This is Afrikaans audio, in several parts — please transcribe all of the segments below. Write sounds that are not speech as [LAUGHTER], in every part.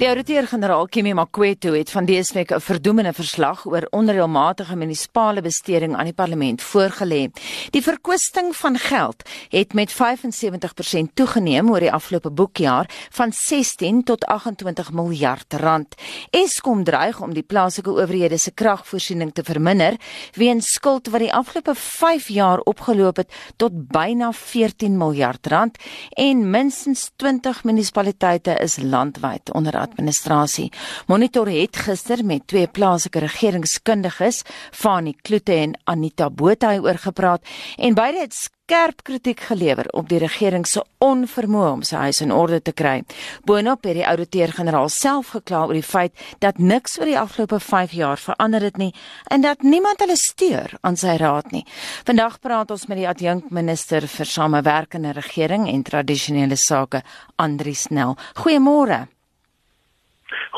Die ouditeur-generaal Kimi Makweto het van week 'n verdoemende verslag oor onreëlmatige munisipale besteding aan die parlement voorgelê. Die verkwisting van geld het met 75% toegeneem oor die afgelope boekjaar van 16 tot 28 miljard rand. Eskom dreig om die plaaslike owerhede se kragvoorsiening te verminder weens skuld wat die afgelope 5 jaar opgeloop het tot byna 14 miljard rand en minstens 20 munisipaliteite is landwyd onder administrasie. Monitor het gister met twee plaaslike regeringskundiges, Fanie Kloete en Anita Botha oor gepraat en beide het skerp kritiek gelewer op die regering se onvermoë om sy huis in orde te kry. Boonop het die ouditeur-generaal self gekla oor die feit dat niks oor die afgelope 5 jaar verander het nie en dat niemand hulle steur aan sy raad nie. Vandag praat ons met die adjunkminister vir samewerkende regering en tradisionele sake, Andri Snell. Goeiemôre.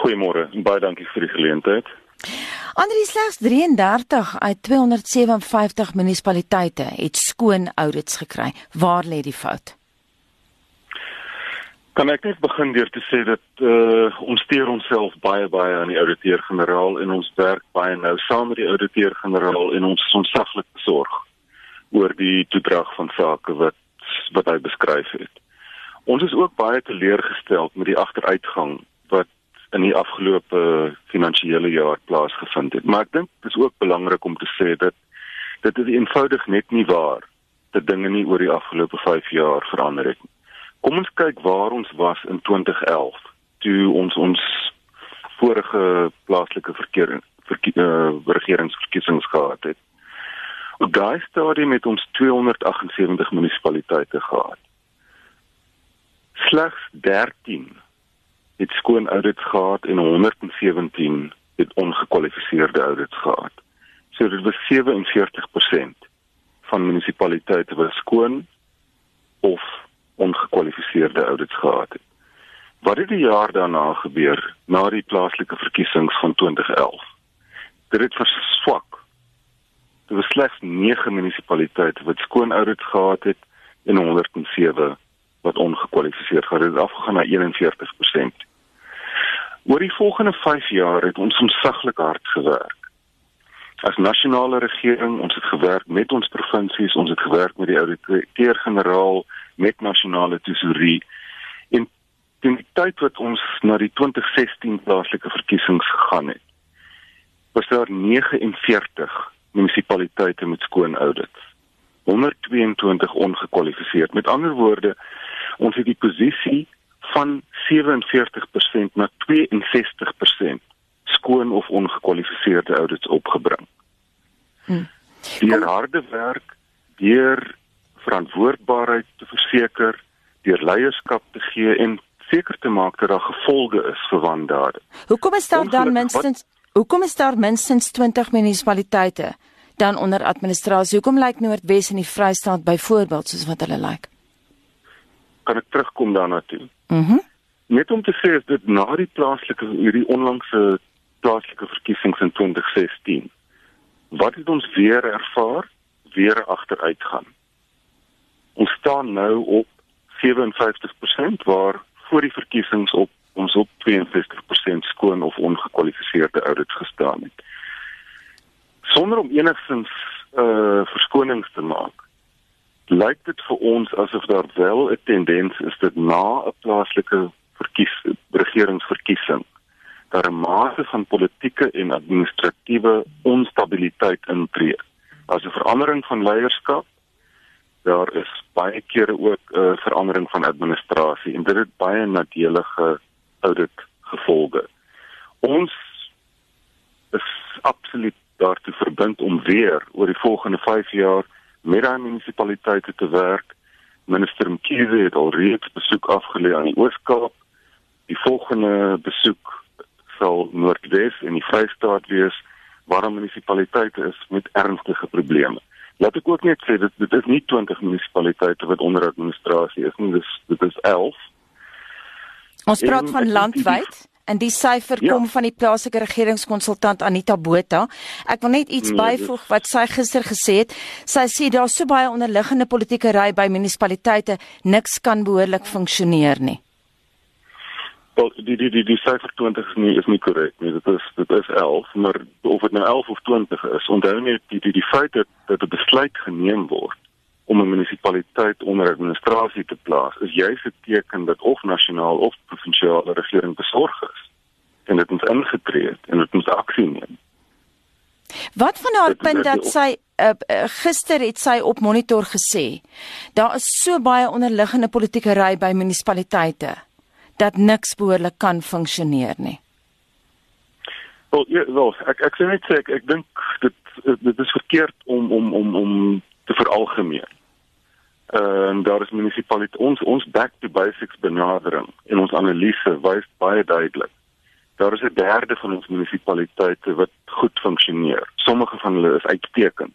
Goeiemôre baie dankie vir die geleentheid. Andrie slegs 33 uit 257 munisipaliteite het skoon audits gekry. Waar lê die fout? Kan ek net begin deur te sê dat uh, ons steur onsself baie baie aan die ouditeur-generaal en ons werk baie nou saam met die ouditeur-generaal en ons is onsaglik besorg oor die toedrag van sake wat wat hy beskryf het. Ons is ook baie teleurgestel met die agteruitgang in die afgelope finansiële jaar plaasgevind het. Maar ek dink dit is ook belangrik om te sê dat dit is eenvoudig net nie waar dat dinge nie oor die afgelope 5 jaar verander het nie. Kom ons kyk waar ons was in 2011 toe ons ons vorige plaaslike verkeer verkie, uh, regeringsverkiesings gehad het. Op daai stadium het ons 278 munisipaliteite gehad. Slegs 13 het skoon audits gehad en 117 het ongekwalifiseerde audits gehad. So dit was 47% van munisipaliteite wat skoon of ongekwalifiseerde audits gehad het. Wat het die jaar daarna gebeur na die plaaslike verkiesings van 2011? Dit het verswak. Dit was slegs 9 munisipaliteite wat skoon audits gehad het en 107 wat ongekwalifiseerd gehad het, afgegaan na 41%. Oor die volgende 5 jaar het ons omsaglik hard gewerk. As nasionale regering, ons het gewerk met ons provinsies, ons het gewerk met die ouditeur-generaal, met nasionale tesourie. En in die tyd wat ons na die 2016 plaaslike verkiesings gegaan het, was daar 49 munisipaliteite met skoon audits. 122 ongekwalifiseerd. Met ander woorde, ons het die posisie van 47% na 62% skoon of ongekwalifiseerde audits opgebring. Hm. Deur harde werk, deur verantwoordbaarheid te verseker, deur leierskap te gee en seker te maak dat daar gevolge is vir wandade. Hoekom is daar dan minstens hoekom is daar minstens 20 munisipaliteite dan onder administrasie? Hoekom lyk Noordwes en die Vrystaat byvoorbeeld soos wat hulle lyk? Kan ek terugkom daarna toe? Mhm. Mm Net om te sê is dit na die plaaslike hierdie onlangse plaaslike verkiesings in 2016. Wat het ons weer ervaar? Weer agteruitgaan. Ons staan nou op 57% waar voor die verkiesings op ons op 62% skoon of ongekwalifiseerde audits gestaan het. Sonder om enigstens uh verskonings te maak lyk dit vir ons asof daar wel 'n tendens is dat na 'n plaaslike verkies regeringsverkiesing daar 'n mate van politieke en administratiewe onstabiliteit intree. As 'n verandering van leierskap, daar is baie kere ook 'n uh, verandering van administrasie en dit het baie nadelige audit gevolge. Ons is absoluut daartoe verbind om weer oor die volgende 5 jaar met aan munisipaliteite te werk. Minister Mkhize het al reeds besoek afgelê aan die Oos-Kaap. Die volgende besoek sal Noordwes en die Vrystaat wees waar munisipaliteite is met ernstige probleme. Laat ek ook net sê dit dit is nie 20 munisipaliteite wat onder administrasie is nie, dis dit is 11. Ons praat en, van landwyd. En die syfer ja. kom van die plaaslike regeringskonsultant Anita Botha. Ek wil net iets nee, byvoeg wat sy gister gesê het. Sy sê daar's so baie onderliggende politieke ry by munisipaliteite, niks kan behoorlik funksioneer nie. Wel die die die die syfer 20 is nie is nie korrek nie. Dit is dit is 11, maar of dit nou 11 of 20 is, onthou net die die die feit dat dat 'n besluit geneem word om 'n munisipaliteit onder administrasie te plaas, is juis 'n teken dat of nasionaal of provinsiale regering besorg is en dit ons ingetree het en dit ons aksie neem. Wat van haar punt dat sy uh, uh, gister het sy op monitor gesê daar is so baie onderliggende politieke ry by munisipaliteite dat niks behoorlik kan funksioneer nie. Wel, ja, wel ek ek sê net sê ek, ek dink dit dit is verkeerd om om om om te veralgemeen. Ehm uh, daar is munisipaliteit ons ons back to basics benadering en ons analise wys baie duidelik. Daar is 'n derde van ons munisipaliteite wat goed funksioneer. Sommige van hulle is uitstekend.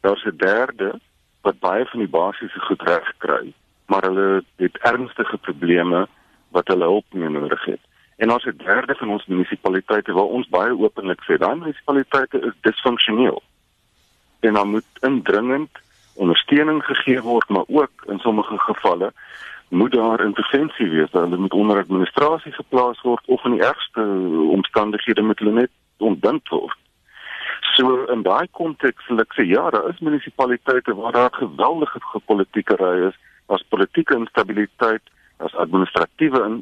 Daar is 'n derde wat baie van die basiese goed reg kry, maar hulle het ernstige probleme wat hulle hulp nodig het. En ons het derde van ons munisipaliteite waar ons baie openlik sê, daai munisipaliteite is disfunksioneel. En dan moet indringend ondersteuning gegee word, maar ook in sommige gevalle moet daar intervensie wees. Hulle moet onder administrasie geplaas word of in die ergste omstandighede moet hulle net ontbind word. So in daai konteks sal ek sê ja, daar is munisipaliteite waar daar geweldige politieke ry is, as politieke instabiliteit, as administratiewe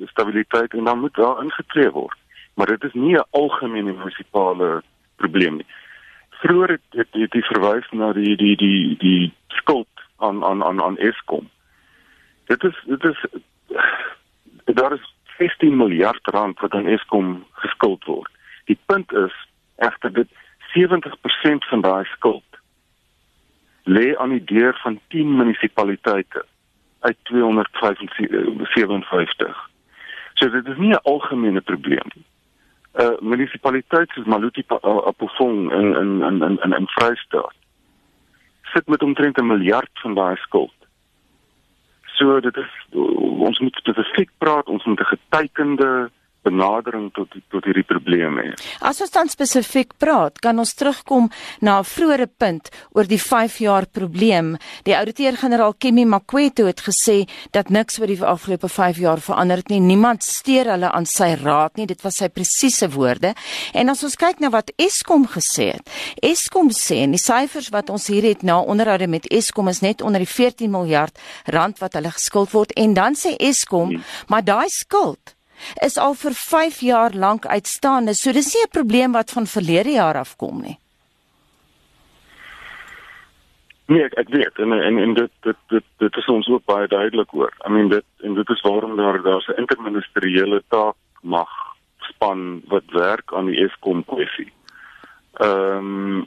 instabiliteit en dan moet daar ingetree word. Maar dit is nie 'n algemene munisipale probleem nie vroeër het, het, het die verwys na die die die die skuld aan aan aan aan Eskom. Dit is dit is daar is 15 miljard rand wat aan Eskom geskuld word. Die punt is egter dit 70% van daai skuld lê aan die deur van 10 munisipaliteite uit 257. So dit is nie 'n algemene probleem nie uh, munisipaliteit soos Maluti uh, Apofong in in in in in, in Vrystaat sit met omtrent 'n miljard van daai skuld. So dit is ons moet spesifiek praat, ons moet 'n getekende benadering tot tot hierdie probleme hê. As ons dan spesifiek praat, kan ons terugkom na 'n vroeëre punt oor die 5 jaar probleem. Die ouditeur-generaal Kemi Makweto het gesê dat niks oor die afgelope 5 jaar verander het nie. Niemand steur hulle aan sy raad nie. Dit was sy presiese woorde. En as ons kyk na wat Eskom gesê het. Eskom sê en die syfers wat ons hier het na onderhoude met Eskom is net onder die 14 miljard rand wat hulle geskuld word en dan sê Eskom, hmm. maar daai skuld is al vir 5 jaar lank uitstaande. So dis nie 'n probleem wat van verlede jaar af kom nie. Nee, ek, ek weet en en en dit dit dit dit is ons ook baie duidelik hoor. I mean dit en dit is waarom daar daar's 'n interministeriële taak mag span wat werk aan die Eskom kwessie. Ehm um,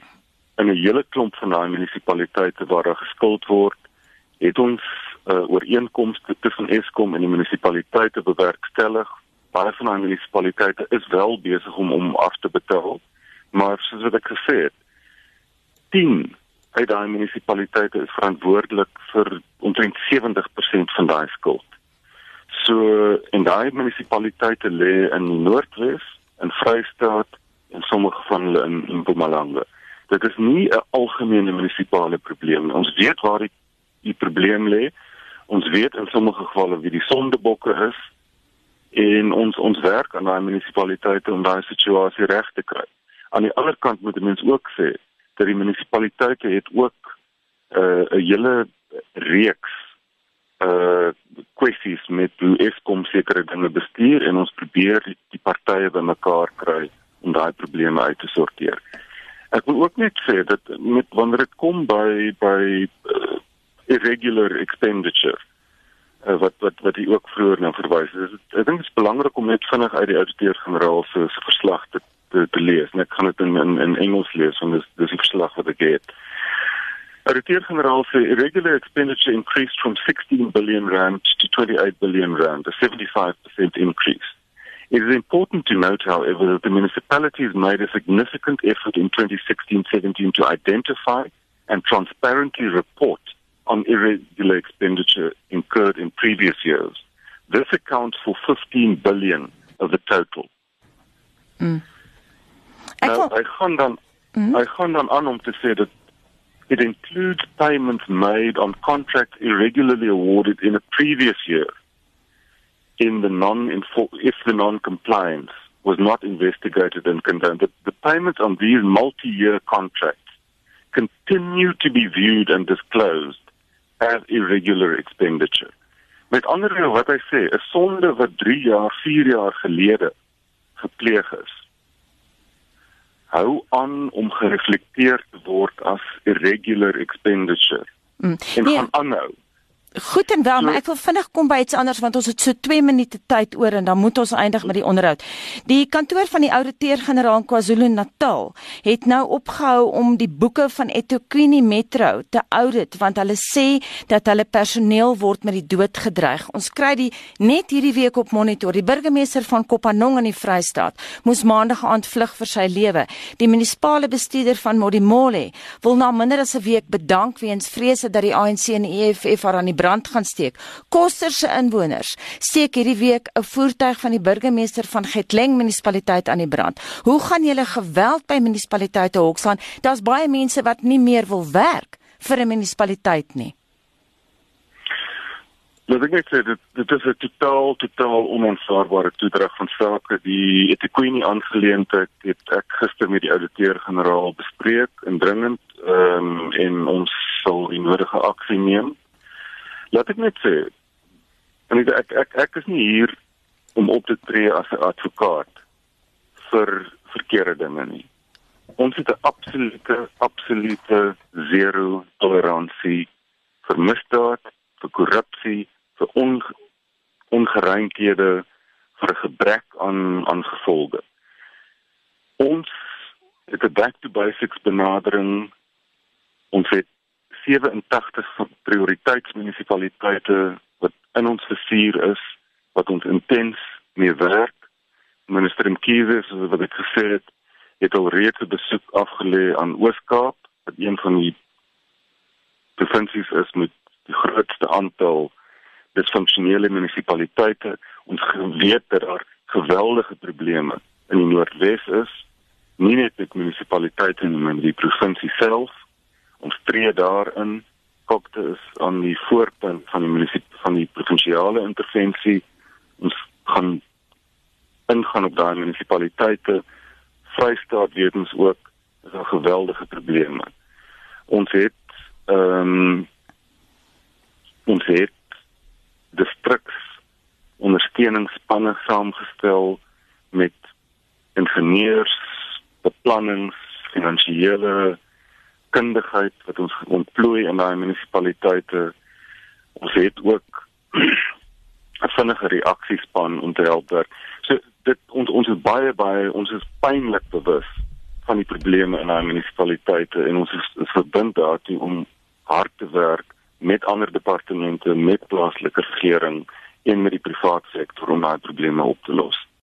en 'n hele klomp van daai munisipaliteite waar daar geskuld word, het ons uh, ooreenkomste tussen Eskom en die munisipaliteite bewerkstellig baie van die munisipaliteite is wel besig om om af te betaal. Maar soos wat ek gesê het, 10 uit daai munisipaliteite is verantwoordelik vir omtrent 70% van daai skuld. So en daai munisipaliteite lê in Noordwes, in Vrystaat en sommige van hulle in Mpumalanga. Dit is nie 'n algemene munisipale probleem nie. Ons weet waar die die probleem lê. Ons weet in sommige gevalle wie die sondebokke is en ons ons werk aan daai munisipaliteite om daai situasie reg te kry. Aan die ander kant moet mense ook sê dat die munisipaliteite het ook 'n uh, 'n hele reeks uh kwessies met hoe Eskom sekere dinge bestuur en ons probeer die, die partye bymekaar kry om daai probleme uit te sorteer. Ek wil ook net sê dat met wanneer dit kom by by uh, irregular expenditure uh, wat wat wat hy ook vroeër na verwys het. Ek dink dit is belangrik om net vinnig uit die ouditeur-generaal se verslag te, te te lees. Net kan dit in, in in Engels lees want dis dis 'n verslag wat ek het. Ouditeur-generaal sê irregular expenditure increased from 16 billion rand to 28 billion rand, a 75% increase. It is important to note, however, that the municipalities made a significant effort in 2016-17 to identify and transparently report on irregular expenditure incurred in previous years. This accounts for 15 billion of the total. Mm. Nou, I gaan dan mm. I gaan dan aan om te sê dat it includes payments made on contracts irregularly awarded in a previous year. in the non if the non-compliance was not investigated and condoned. The, the payments on these multi-year contracts continue to be viewed and disclosed as irregular expenditure. Met ander woorde wat hy sê, 'n sonde wat 3 jaar, 4 jaar gelede gepleeg is, hou aan om gereflekteer te word as irregular expenditure. Mm. En nee. gaan aanhou. Goed en wel, maar ek wil vinnig kom by iets anders want ons het so 2 minute tyd oor en dan moet ons eindig met die onderhoud. Die kantoor van die ouditeur-generaal in KwaZulu-Natal het nou opgehou om die boeke van eThekwini Metro te audit want hulle sê dat hulle personeel word met die dood gedreig. Ons kry die net hierdie week op monitor. Die burgemeester van Kopanong in die Vrystaat moes maandag aand vlug vir sy lewe. Die munisipale bestuurder van Modimolle wil na minder as 'n week bedank weens vrese dat die ANC en die EFF haar aan die brand gaan steek. Koster se inwoners steek hierdie week 'n voertuig van die burgemeester van Getleng munisipaliteit aan die brand. Hoe gaan julle geweld by munisipaliteite hokslaan? Daar's baie mense wat nie meer wil werk vir 'n munisipaliteit nie. Dink ek dit dit is 'n totaal totaal onaanvaarbare toedrag van sake. Die etiquette aangeleentheid het ek gister met die ouditeur-generaal bespreek en dringend ehm um, en ons sal die nodige aksie neem. Laat ek net sê, en ek ek ek, ek is nie hier om op te tree as 'n advokaat vir verkeerde dinge nie. Ons het 'n absolute absolute zero toleransie vir misdaad, vir korrupsie, vir on, ongeruimdhede, vir gebrek aan aan gevolge. Ons het 'n back to basics benadering. Ons het 87 prioriteitsmunisipaliteite wat in ons versuur is wat ons intens mee werk. Minister Mkhize soos wat ek gesê het, het al reeds 'n besoek afgelê aan Oos-Kaap, wat een van die provinsies is met die grootste aantal disfunksionele munisipaliteite. Ons weet dat daar geweldige probleme in die Noordwes is, nie net met munisipaliteite nie, maar die provinsie self ons tree daarin kokte is aan die voorpunt van die munisip van die provinsiale intervensie ons gaan ingaan op daai munisipaliteite. Vrystaat weens ook is 'n geweldige probleme. Ons het ehm um, ons het distriks ondersteuningsspanne saamgestel met ingenieurs beplannings finansiële kundigheid wat ons ontplooi in daai munisipaliteite. Ons het ook 'n [CLEARS THROAT] vinnige reaksiespan om te help daar. So dit ons ons is baie baie ons is pynlik bewus van die probleme in daai munisipaliteite en ons is, is verbind daartoe om hard te werk met ander departemente, met plaaslike regering en met die private sektor om daai probleme op te los.